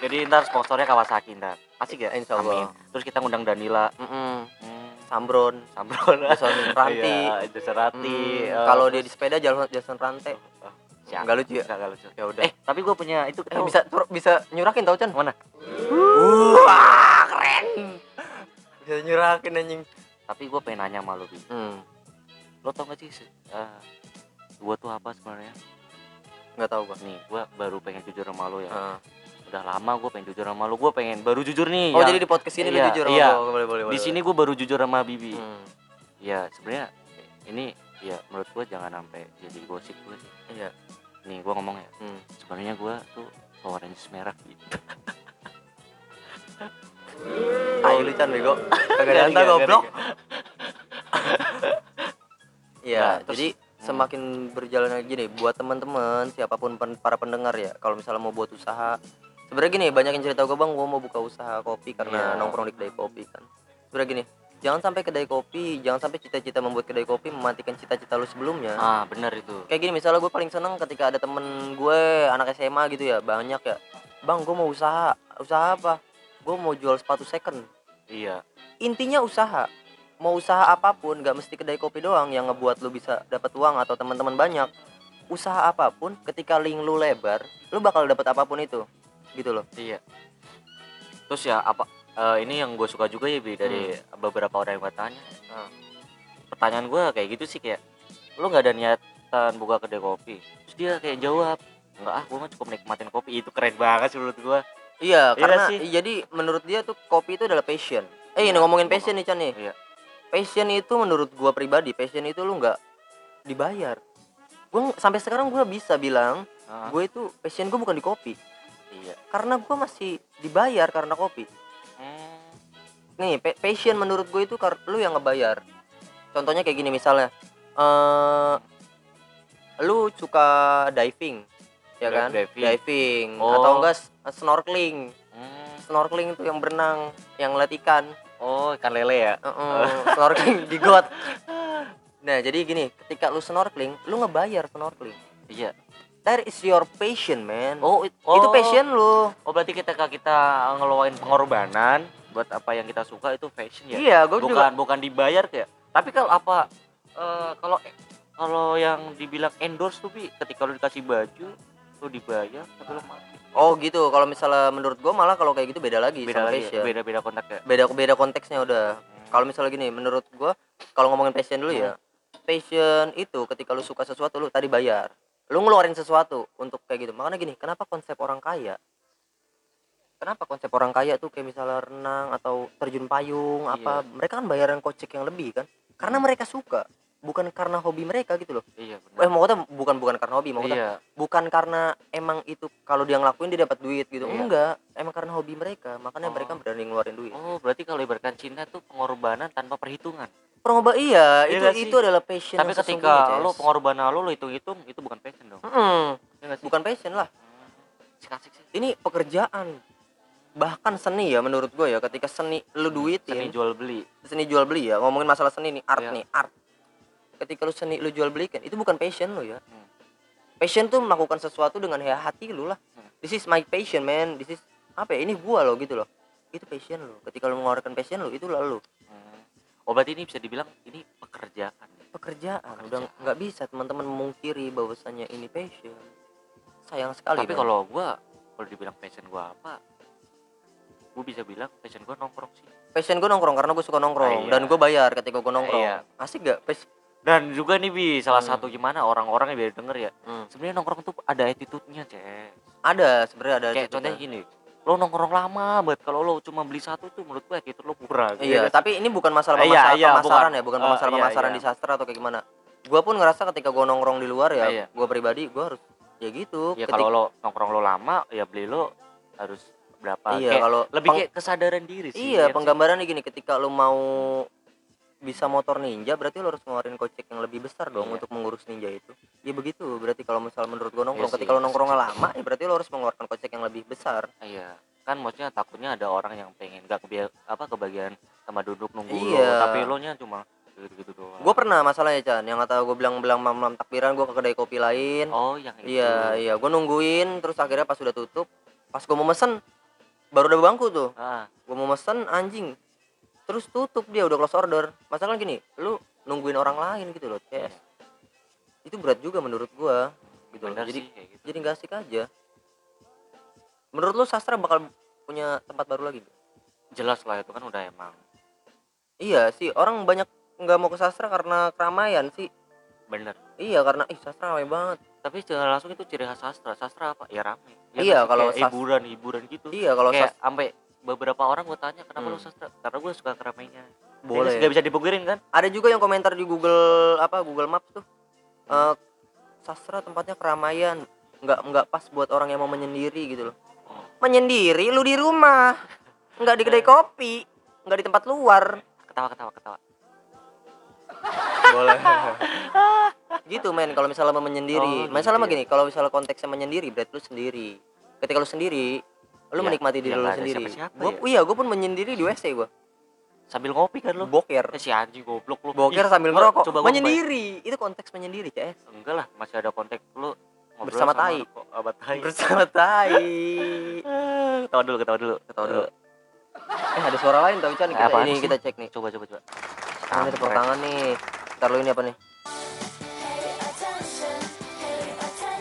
jadi ntar sponsornya Kawasaki ntar. Asik ya? Insya Allah. Amin. terus kita ngundang Danila. Mm-mm. hmm, Sambron. Sambron. (laughs) Jason Ranti. iya, Jason Ranti. Hmm, eh, kalau dia di sepeda jalan Jason Rante Oh, siap. Nggak lucu ya? Nggak, nggak lucu. Ya udah. Eh tapi gue punya itu Eh, bisa bisa nyurakin tau Chan? Mana? Wah keren. Bisa nyurakin anjing. Tapi gue pengen nanya sama lu Bi. hmm. Lo tau gak sih se- eh, gue tuh apa sebenarnya nggak tahu gua. Nih gue baru pengen jujur sama lo ya. Ah. udah lama gue pengen jujur sama lo gue pengen baru jujur nih oh yang- jadi di podcast ini iya, lu jujur iya. gua. boleh boleh di boleh, sini gue baru jujur sama Bibi. Hmm, ya sebenarnya ini ya menurut gue jangan sampai jadi gosip gue sih. Iya. Nih gue ngomong ya. Hmm. sebenarnya gue tuh Power Rangers merah gitu tai (laughs) lu Chan bego. (laughs) Kagak ada goblok. Iya, Nah, jadi semakin berjalan gini buat teman-teman siapa pun pen- para pendengar ya, kalau misalnya mau buat usaha, sebenarnya gini banyak yang cerita gue bang, gue mau buka usaha kopi karena Iya. nongkrong di kedai kopi kan. Sebenarnya gini, jangan sampai kedai kopi, jangan sampai cita-cita membuat kedai kopi mematikan cita-cita lu sebelumnya. ah bener itu Kayak gini misalnya gue paling seneng ketika ada temen gue anak SMA gitu ya, banyak ya, bang gue mau usaha, usaha apa? Gue mau jual sepatu second iya intinya usaha mau usaha apa pun nggak mesti kedai kopi doang yang ngebuat lu bisa dapat uang atau teman-teman banyak usaha apa pun ketika link lu lebar lu bakal dapat apa pun itu gitu loh iya terus ya apa eh, ini yang gue suka juga ya bi dari Hmm. beberapa orang yang gue tanya Ah. pertanyaan gue kayak gitu sih kayak lu nggak ada niatan buka kedai kopi terus dia kayak jawab enggak ah gue mah cukup nikmatin kopi itu keren banget sih menurut gue iya Iya karena sih. jadi menurut dia tuh kopi itu adalah passion eh ini Iya. ngomongin passion nih Chan nih Iya. Passion itu menurut gua pribadi passion itu lu nggak dibayar. Gua ng- sampai sekarang gua bisa bilang Ah, gue itu passion gue bukan di kopi. Iya. Karena gua masih dibayar karena kopi. Hmm, nih pa- passion menurut gue itu lu yang ngebayar. Contohnya kayak gini misalnya eh lu suka diving ya kan? diving. atau Oh. enggak s- snorkeling. Hmm. snorkeling itu yang berenang yang ngeliat ikan oh ikan lele ya? Heeh, snorkeling di got. (laughs) Nah jadi gini ketika lu snorkeling lu ngebayar snorkeling. Iya. That is your passion man. Oh, it- itu oh. passion lu. Oh berarti ketika kita ngeluarin pengorbanan buat apa yang kita suka itu fashion ya? Iya gue bukan juga. bukan dibayar kayak tapi kalau apa eh, kalau kalau yang dibilang endorse tuh bi ketika lu dikasih baju lu dibayar tapi lu mati oh gitu. Kalau misalnya menurut gue malah kalau kayak gitu beda lagi beda sama lagi passion beda beda kontak ya beda beda konteksnya udah. Kalau misalnya gini menurut gua kalau ngomongin passion dulu ya passion itu ketika lu suka sesuatu lu tadi bayar. Lu ngeluarin sesuatu untuk kayak gitu. Makanya gini kenapa konsep orang kaya? Kenapa konsep orang kaya tuh kayak misalnya renang atau terjun payung apa? Mereka kan bayaran kocek yang lebih kan? Karena mereka suka bukan karena hobi mereka gitu loh. Iya eh benar maksudnya bukan bukan karena hobi maksudnya iya. bukan karena emang itu kalau dia ngelakuin dia dapat duit gitu. Iya. enggak emang karena hobi mereka. Makanya Oh. mereka berani ngeluarin duit. Oh berarti kalau ibaratkan cinta tuh pengorbanan tanpa perhitungan? Pengobak iya, Iya itu itu adalah passion tapi ketika lo pengorbanan lo lo hitung-hitung itu bukan passion dong? Iya nggak sih? bukan passion lah. Hmm, asik sih ini pekerjaan. Bahkan seni ya menurut gue ya ketika seni lu duitin. Seni seni, jual beli. Jual beli ya ngomongin masalah seni nih art Iya. nih art ketika lu seni lu jual belikan itu bukan passion lu ya Hmm. passion tuh melakukan sesuatu dengan ya hati lu lah Hmm. this is my passion man this is apa ya ini gua lo gitu loh itu passion lu ketika lu mengeluarkan passion lu itu lalu Hmm. oh berarti ini bisa dibilang ini pekerjaan pekerjaan udah Pekerjaan. nggak bisa teman-teman memungkiri bahwasannya ini passion sayang sekali tapi kalau gua kalau dibilang passion gua apa gua bisa bilang passion gua nongkrong sih passion gue nongkrong karena gue suka nongkrong Iya. dan gue bayar ketika gue nongkrong Iya. asik gak Pas- dan juga nih bi salah Hmm. satu gimana orang-orang yang biar denger ya Hmm. sebenarnya nongkrong tuh ada attitude-nya cek ada sebenarnya ada kayak contohnya kan. gini lo nongkrong lama banget kalau lo cuma beli satu tuh menurut gua attitude lo kurang iya nggak sih? tapi ini bukan masalah Iya, pemasa- iya, pemasaran bukan. ya bukan Eh, pemasaran iya, pemasaran iya. di sastra atau kayak gimana gue pun ngerasa ketika gue nongkrong di luar ya Iya. gue pribadi gue harus ya gitu ya Ketik- kalau lo nongkrong lo lama ya beli lo harus berapa iya Kayak kalau lebih kayak kesadaran diri sih iya ya sih? penggambarannya gini ketika lu mau bisa motor ninja berarti lo harus ngeluarin kocek yang lebih besar dong Iya. untuk mengurus ninja itu. Ya begitu berarti kalau misal menurut gue nongkrong Iya ketika lo nongkrongnya lama ya berarti lo harus mengeluarkan kocek yang lebih besar. Iya kan maksudnya takutnya ada orang yang pengen gak kebia apa kebagian sama duduk nunggu Iya. lo tapi lo nya cuma gitu doang. Gue pernah masalahnya Chan yang kata gue bilang bilang malam malam takbiran gue ke kedai kopi lain. Oh yang itu. Iya iya gue nungguin terus akhirnya pas sudah tutup pas gue mau mesen baru ada bangku tuh. Ah. Gue mau mesen anjing terus tutup dia udah close order. Masalah gini lu nungguin orang lain gitu loh. CS itu berat juga menurut gua gitu loh. Jadi sih gitu. jadi nggak asik aja. Menurut lu sastra bakal punya tempat baru lagi jelas lah itu kan udah emang. Iya sih orang banyak nggak mau ke sastra karena keramaian sih. Bener iya karena ih sastra ramai banget. Tapi secara langsung itu ciri khas sastra. Sastra apa? Ya rame Ya Iya, kalau hiburan hiburan gitu. Iya kalau kayak sampai beberapa orang gue tanya kenapa lu Hmm. sastra karena gue suka keramaian boleh gak bisa dipungkirin kan? Ada juga yang komentar di Google apa Google Maps tuh. Eh, sastra tempatnya keramaian nggak nggak pas buat orang yang mau menyendiri gitu loh. Oh. menyendiri lu di rumah. Nggak di kedai (laughs) kopi nggak di tempat luar. Ketawa ketawa ketawa. Boleh. (laughs) Gitu men kalau misalnya mau menyendiri. Oh, masalah mah gitu ya. gini kalau misalnya konteksnya menyendiri berarti lu sendiri. Ketika lu sendiri lu Ya, menikmati diri ya lu sendiri. siapa-siapa gua ya. iya gua pun menyendiri di WC gua. Sambil ngopi kan lu? Boker. Eh, si anjing goblok lu. Boker sambil ngerokok. coba menyendiri. Itu konteks menyendiri CS bayangin. enggak lah masih ada lu ngobrol Bersama tai. tai. Bersama tai. Eh, (laughs) ketawa dulu ketawa dulu. Ketawa dulu. eh. Ada suara lain tapi Chan kita ini sih? kita cek nih. Coba coba coba. Ini tepuk tangan nih. Ntar lu ini apa nih?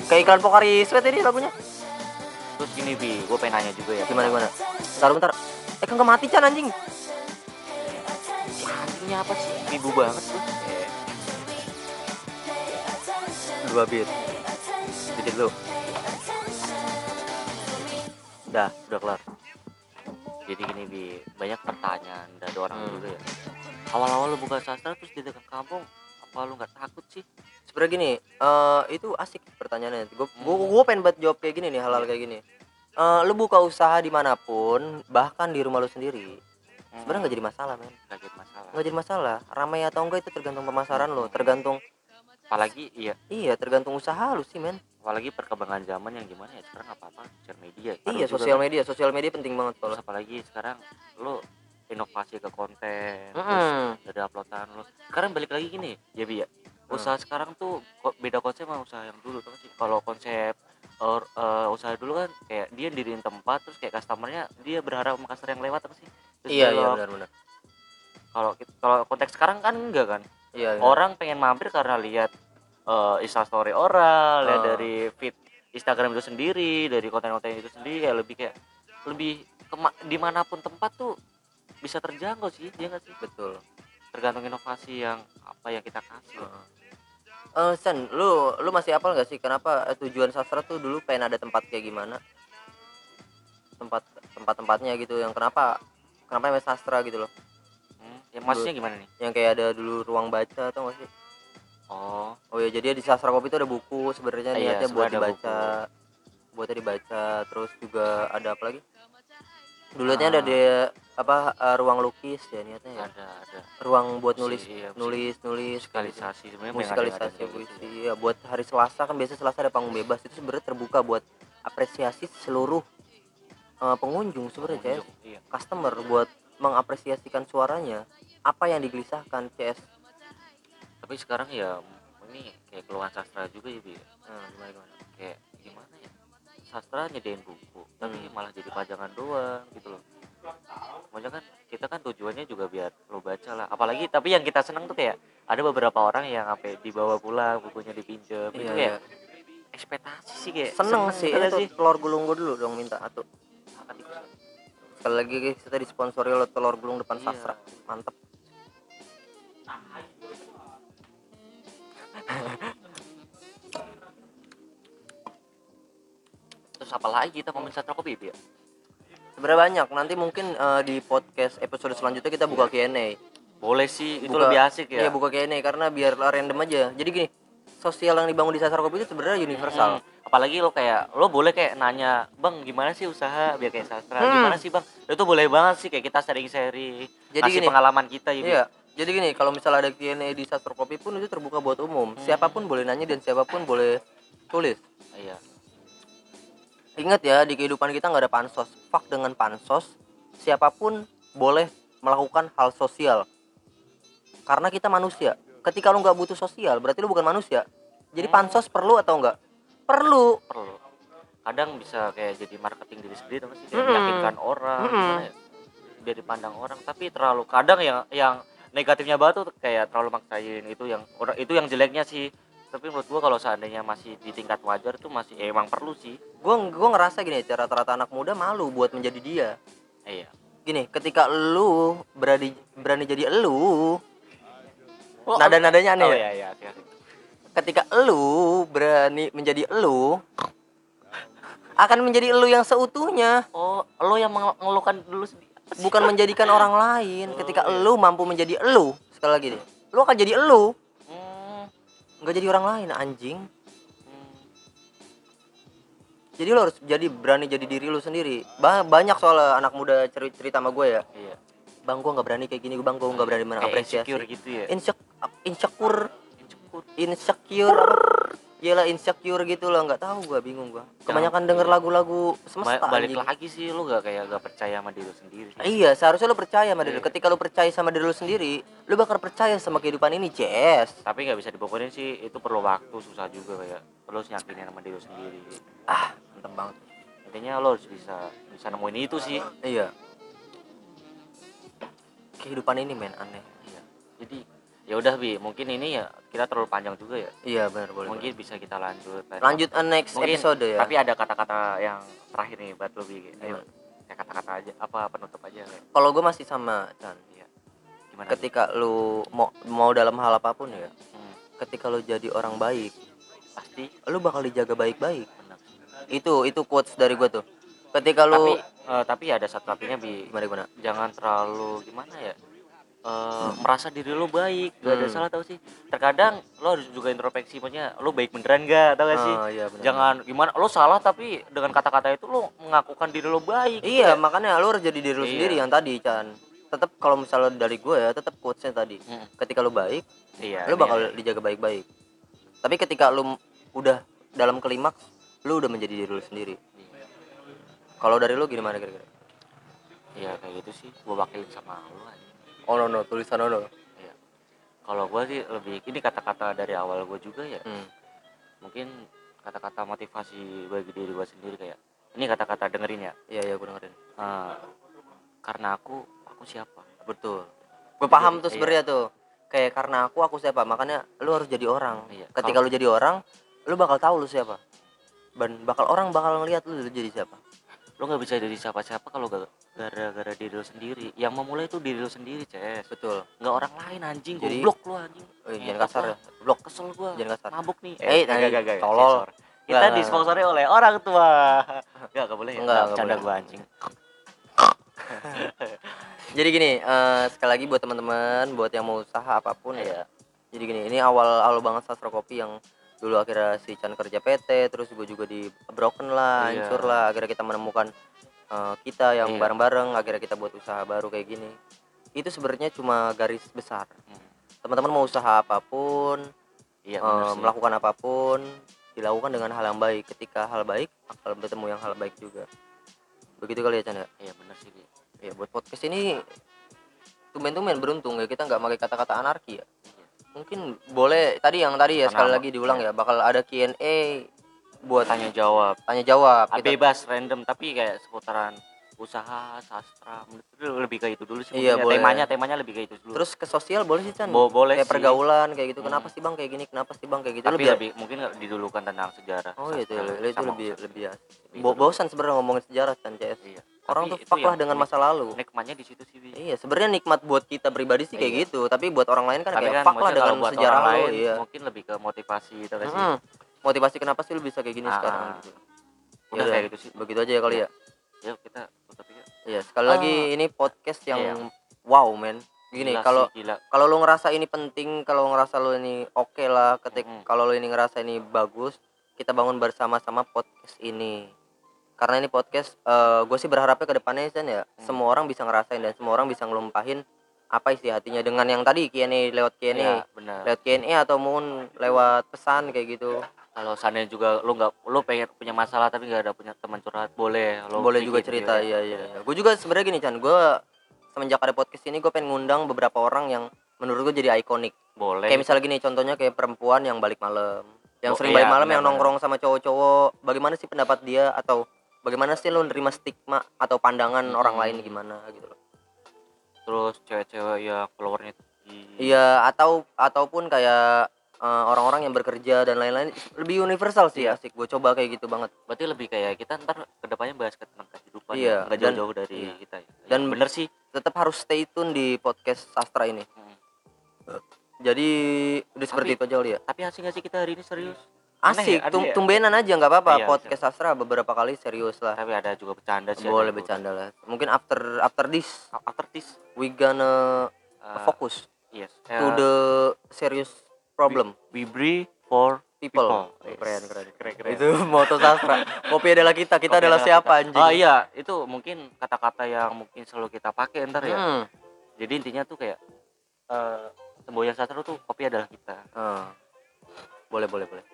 Kayak iklan Pokari Sweat ini lagunya terus gini bi gue pengen nanya juga ya. Gimana gimana? Bentar bentar. Eh kan nggak mati Chan anjing. Si anjingnya apa sih? Ibu banget tuh dua bit. Dikit lu. Udah udah kelar. Jadi gini bi banyak pertanyaan dari orang Hmm. juga ya. Awal-awal lu buka sastra terus di dekat kampung apa lu nggak takut sih sebenarnya gini eh itu asik pertanyaannya. Gue gue Hmm. pengen buat jawab kayak gini nih hal-hal kayak gini. Eh lu buka usaha di mana pun bahkan di rumah lu sendiri sebenarnya nggak jadi masalah men. Nggak jadi masalah. Nggak jadi masalah. Ramai atau enggak itu tergantung pemasaran lo tergantung apalagi iya. Iya tergantung usaha lu sih men. Apalagi perkembangan zaman yang gimana ya sekarang apa apa sosial media. Iya Sekarang juga sosial kan. media sosial media penting banget terus kalau apalagi sekarang lo inovasi ke konten terus Mm-mm. dari uploadan lo sekarang balik lagi gini ya bi ya. Hmm. Usaha sekarang tuh kok beda konsep sama usaha yang dulu tuh sih kalau konsep or, eh, usaha dulu kan kayak dia diriin tempat terus kayak customernya dia berharap sama customer yang lewat apa sih Terus iya iya belok. benar benar kalau kit- kalau konteks sekarang kan enggak kan iya iya. orang pengen mampir karena lihat eh Insta story orang, lihat Ah. dari feed Instagram itu sendiri, dari konten-konten itu sendiri ya lebih kayak lebih kema- di mana pun tempat tuh bisa terjangkau sih, dia nggak sih? betul Tergantung inovasi yang apa yang kita kasih. Heeh. Eh, Sen, lu lu masih apal gak sih kenapa eh, tujuan sastra tuh dulu pengen ada tempat kayak gimana? Tempat tempat-tempatnya gitu yang kenapa kenapa namanya sastra gitu loh. hmm, ya maksudnya gimana nih Yang kayak ada dulu ruang baca atau gak sih? oh Oh ya, jadi di sastra kopi itu ada buku sebenarnya Iya, niatnya buat sebenarnya ada dibaca. Buatnya dibaca, terus juga ada apa lagi? Dulunya ada di apa eh, ruang lukis ya niatnya ya. ada ada. Ruang buat nulis Iya, nulis nulis. Kayak gitu. musikalisasi sebenarnya musikalisasi puisi. ya buat hari Selasa kan biasa Selasa ada panggung bebas. Itu sebenarnya terbuka buat apresiasi seluruh eh, pengunjung sebenarnya CS iya. Customer buat mengapresiasikan suaranya. Apa yang digelisahkan CS tapi sekarang ya ini kayak keluhan sastra juga ya Bi. nah, gimana gimana kayak gimana ya sastra nyediain buku tapi Hmm. malah jadi pajangan doang gitu loh. Maksudnya kan kita kan tujuannya juga biar lo baca lah. Apalagi tapi yang kita seneng tuh kayak ada beberapa orang yang sampai dibawa pulang bukunya dipinjem itu Iya, kayak ekspektasi sih kayak seneng sih iya itu telur gulung gua dulu dong minta atuh sekali lagi kita disponsori oleh telur gulung depan Iya. sastra. Mantep apa lagi kita ngomongin sastra kopi ya sebenarnya banyak nanti mungkin eh, di podcast episode selanjutnya kita buka Q&A boleh sih itu Buka- lebih asik ya Iya buka Q&A karena biar random aja. Jadi gini, sosial yang dibangun di sasar kopi itu sebenarnya universal. Hmm, apalagi lo kayak lo boleh kayak nanya bang gimana sih usaha biar kayak sastra Hmm. gimana sih bang itu boleh banget sih kayak kita sharing-sharing Jadi gini, pengalaman kita ya Bi. Iya. Jadi gini, kalau misalnya ada Q&A di sasar kopi pun itu terbuka buat umum. Siapa pun boleh nanya dan siapa pun boleh tulis. iya Ingat ya, di kehidupan kita nggak ada pansos. Fuck dengan pansos. Siapa pun boleh melakukan hal sosial. Karena kita manusia. Ketika lu nggak butuh sosial, berarti lu bukan manusia. Jadi Hmm. pansos perlu atau enggak? Perlu. perlu kadang bisa kayak jadi marketing diri sendiri gak sih kayak Mm-mm. meyakinkan orang gimana ya biar dipandang orang tapi terlalu kadang yang yang negatifnya banget tuh kayak terlalu maksain itu yang orang itu yang jeleknya sih tapi menurut gua kalau seandainya masih di tingkat wajar tuh masih ya emang perlu sih Gue gua ngerasa gini, ya, rata-rata anak muda malu buat menjadi dia. iya gini ketika lu berani berani jadi elu Oh, nada nadanya aneh oh ya? iya iya asik. ketika elu berani menjadi elu akan menjadi elu yang seutuhnya oh lo yang meng- mengeluhkan dulu bukan menjadikan orang lain ketika elu mampu menjadi elu sekali lagi nih lu akan jadi elu Hmm, nggak jadi orang lain anjing. Hmm. jadi lu harus jadi berani jadi diri lu sendiri. Ba- banyak soal anak muda cerita, cerita sama gue ya. Iya. Bang gue nggak berani kayak gini bang gue nggak berani mengapresiasi. insecure gitu ya? Insek- insecure. Insecure. Insecure Iyalah insecure gitu lah nggak tahu gua bingung gua. Kebanyakan denger lagu-lagu Ba- semesta balik anjing. lagi sih lu gak kayak gak percaya sama diri lu sendiri. Sih. iya seharusnya lu percaya sama diri lu. Iya. ketika lu percaya sama diri lu sendiri lu bakal percaya sama kehidupan ini CS tapi nggak bisa dibokorin sih itu perlu waktu susah juga kayak lo harus yakinin sama diri lu sendiri. Ah mantep banget. Intinya lo harus bisa bisa nemuin itu sih. Iya. Kehidupan ini men aneh. Iya. Jadi ya udah bi. Mungkin ini ya kita terlalu panjang juga ya. Iya benar boleh mungkin bisa kita lanjut lanjut uh, next Mungkin, episode ya. tapi ada kata-kata yang terakhir nih buat lo bi. Ayo kayak kata-kata aja apa penutup aja kalau gua masih sama Chan iya. Gimana ketika lu mau mau dalam hal apa pun ya Hmm, ketika lu jadi orang baik pasti. lu bakal dijaga baik-baik. Itu itu quotes dari gua tuh. Ketika lu tapi eh, tapi ada satu tapinya bi. Gimana gimana? Jangan terlalu gimana ya eh, merasa diri lo baik gak ada Hmm. salah tau sih terkadang lo harus juga introspeksi maksudnya lo baik beneran gak tau gak sih Ah, iya, benar. jangan gimana lo salah tapi dengan kata-kata itu lo mengakukan diri lo baik Iya, makanya lu harus jadi diri lu Iya. sendiri yang tadi, Chan. Tetap kalau misalnya dari gue ya, tetap quotesnya tadi. Mm. Ketika lu baik, iya ini bakal ya. dijaga baik-baik. Tapi ketika lu m- udah dalam klimaks, lu udah menjadi diri lu sendiri. Kalau dari lu gimana kira-kira? iya kayak gitu sih gua wakilin sama lo aja Oh no no, tulisan no no. iya kalau gua sih lebih ini kata-kata dari awal gua juga ya Hmm. mungkin kata-kata motivasi bagi diri gua sendiri kayak ini kata-kata dengerin ya Iya iya gue dengerin. Eh, karena aku aku siapa Betul. Gue paham tuh Iya. sebenarnya tuh. Kayak karena aku aku siapa, makanya lu harus jadi orang. Iya. Ketika lu jadi orang, lu bakal tahu lu siapa. Dan bakal orang bakal ngelihat lu jadi siapa. lo nggak bisa jadi siapa-siapa kalau gak diri lu sendiri. Yang memulai itu diri lu sendiri ces betul. Nggak orang lain anjing. Jadi- goblok lu anjing. Iya, jangan kasar ya. Blok. Kesel gua. Jangan kasar. Mabuk nih. Eh, gak, eh, gak, gak, tolol. kita Enggak. disponsori oleh orang tua. (laughs) Enggak, gak boleh ya. Enggak, Enggak, enggak bercanda boleh. gua anjing. (laughs) Jadi gini eh, sekali lagi buat teman-teman buat yang mau usaha apa pun ya. Iya. jadi gini ini awal awal banget sastra kopi yang dulu akhirnya si Chan kerja PT terus gue juga di broken lah Iya. hancur lah. Akhirnya kita menemukan eh, kita yang Iya. bareng-bareng akhirnya kita buat usaha baru kayak gini. Itu sebenarnya cuma garis besar. Hmm. teman-teman mau usaha apa pun iya sih. melakukan apa pun dilakukan dengan hal yang baik. Ketika hal baik akan bertemu yang hal baik juga. Begitu kali ya Chan ya? Iya benar sih ya buat podcast ini tumben-tumben beruntung ya. Kita nggak pakai kata-kata anarki ya. Iya. mungkin boleh tadi yang tadi ya Karena sekali lagi diulang ya bakal ada Q&A buat tanya jawab tanya jawab Ah, kita, bebas random tapi kayak seputaran usaha sastra lebih ke itu dulu sih Iya, ya. boleh. temanya temanya lebih ke itu dulu terus ke sosial boleh sih Chan Bo- boleh kayak sih. pergaulan kayak gitu Hmm. kenapa sih bang kayak gini kenapa sih bang kayak gitu tapi lebih lebih mungkin didulukan tentang sejarah oh iya itu, lebih usaha. lebih asik. Lebih Bo- bosan sebenarnya ngomongin sejarah Chan CS iya orang Tapi tuh fuck lah dengan masa lalu nikmatnya di situ sih iya sebenarnya nikmat buat kita pribadi sih kayak Iya. gitu tapi buat orang lain kan tapi kayak kan fuck lah dengan sejarah lain iya mungkin lebih ke motivasi itu kan sih. Motivasi kenapa sih lu bisa kayak gini Ah, sekarang ah. gitu udah Yaudah, kayak gitu sih begitu aja ya kali ya yuk kita tutup ya Iya, sekali lagi ini podcast yang Iya. wow, men. Gini, kalau kalau lu ngerasa ini penting, kalau ngerasa lu ini oke lah, ketik Mm-mm. kalau lu ini ngerasa ini bagus, kita bangun bersama-sama podcast ini. Karena ini podcast gue sih berharapnya ke depannya Chan, ya, Hmm. semua orang bisa ngerasain dan semua orang bisa ngelumpahin apa isi hatinya dengan yang tadi Q&A lewat Q&A, Iya, benar lewat Q&A atau mungkin lewat pesan kayak gitu. Kalau seandainya juga lu nggak lu pengen punya masalah tapi nggak ada punya teman curhat boleh lu boleh juga gitu cerita ya. iya iya, iya. gue juga sebenarnya gini Chan gue semenjak ada podcast ini gue pengen ngundang beberapa orang yang menurut gue jadi ikonik boleh kayak misalnya gini contohnya kayak perempuan yang balik malam yang Oh, sering iya, balik malam yang benar-benar. nongkrong sama cowok-cowok bagaimana sih pendapat dia atau bagaimana sih lo nerima stigma atau pandangan Hmm. orang lain gimana gitu loh terus cewek-cewek yang followernya tinggi iya atau ataupun kayak eh, orang-orang yang bekerja dan lain-lain lebih universal sih Iya. asik. Gue coba kayak gitu banget. Berarti lebih kayak kita ntar ke depannya bahas ke tentang kehidupan Iya, ya nggak jauh-jauh dari iya. kita ya. Dan Ya, bener sih. tetap harus stay tune di podcast sastra ini. Hmm. jadi udah seperti Tapi- itu aja kali ya? tapi asik gak sih kita hari ini serius? Asik ya, aneh tum- ya? tumbenan aja nggak apa-apa. Iya, podcast sastra beberapa kali serius lah. Tapi ada juga bercanda sih boleh bercanda lah. Mungkin after after this. After this. We gonna uh, focus yes. to uh, the serious problem. We breathe for people, people. Oh, Yes. keren keren keren keren. Itu moto sastra. Kopi adalah kita. Kita Kopi adalah adalah siapa kita. anjing? Oh iya. Itu mungkin kata-kata yang mungkin selalu kita pakai ntar ya. Hmm. jadi intinya tuh kayak eh semboyan sastra tuh kopi adalah kita. Ah. boleh boleh boleh.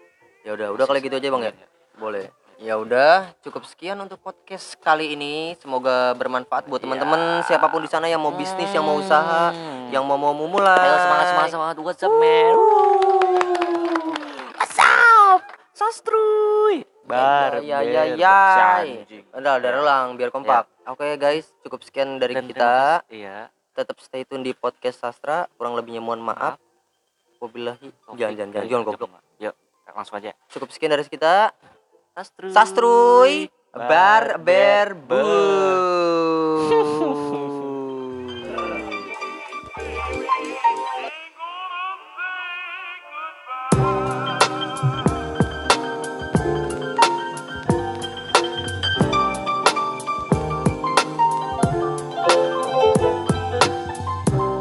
Ya udah udah kali gitu aja bang ya? iya. boleh. Ya udah cukup sekian untuk podcast kali ini. Semoga bermanfaat buat Iya. teman-teman siapa pun di sana yang mau bisnis yang mau usaha Hmm. yang mau mau mulai Ayo semangat semangat semangat. What's up man sastruy bar ya ya ya udah udah ulang biar kompak. Oke guys cukup sekian dari kita. iya. Tetap stay tune di podcast sastra. Kurang lebihnya mohon maaf. Wabillahi jangan jangan jangan. jangan goblok. Yuk langsung aja. Cukup sekian dari kita. Sastruy sastruy bar ber. bu (laughs)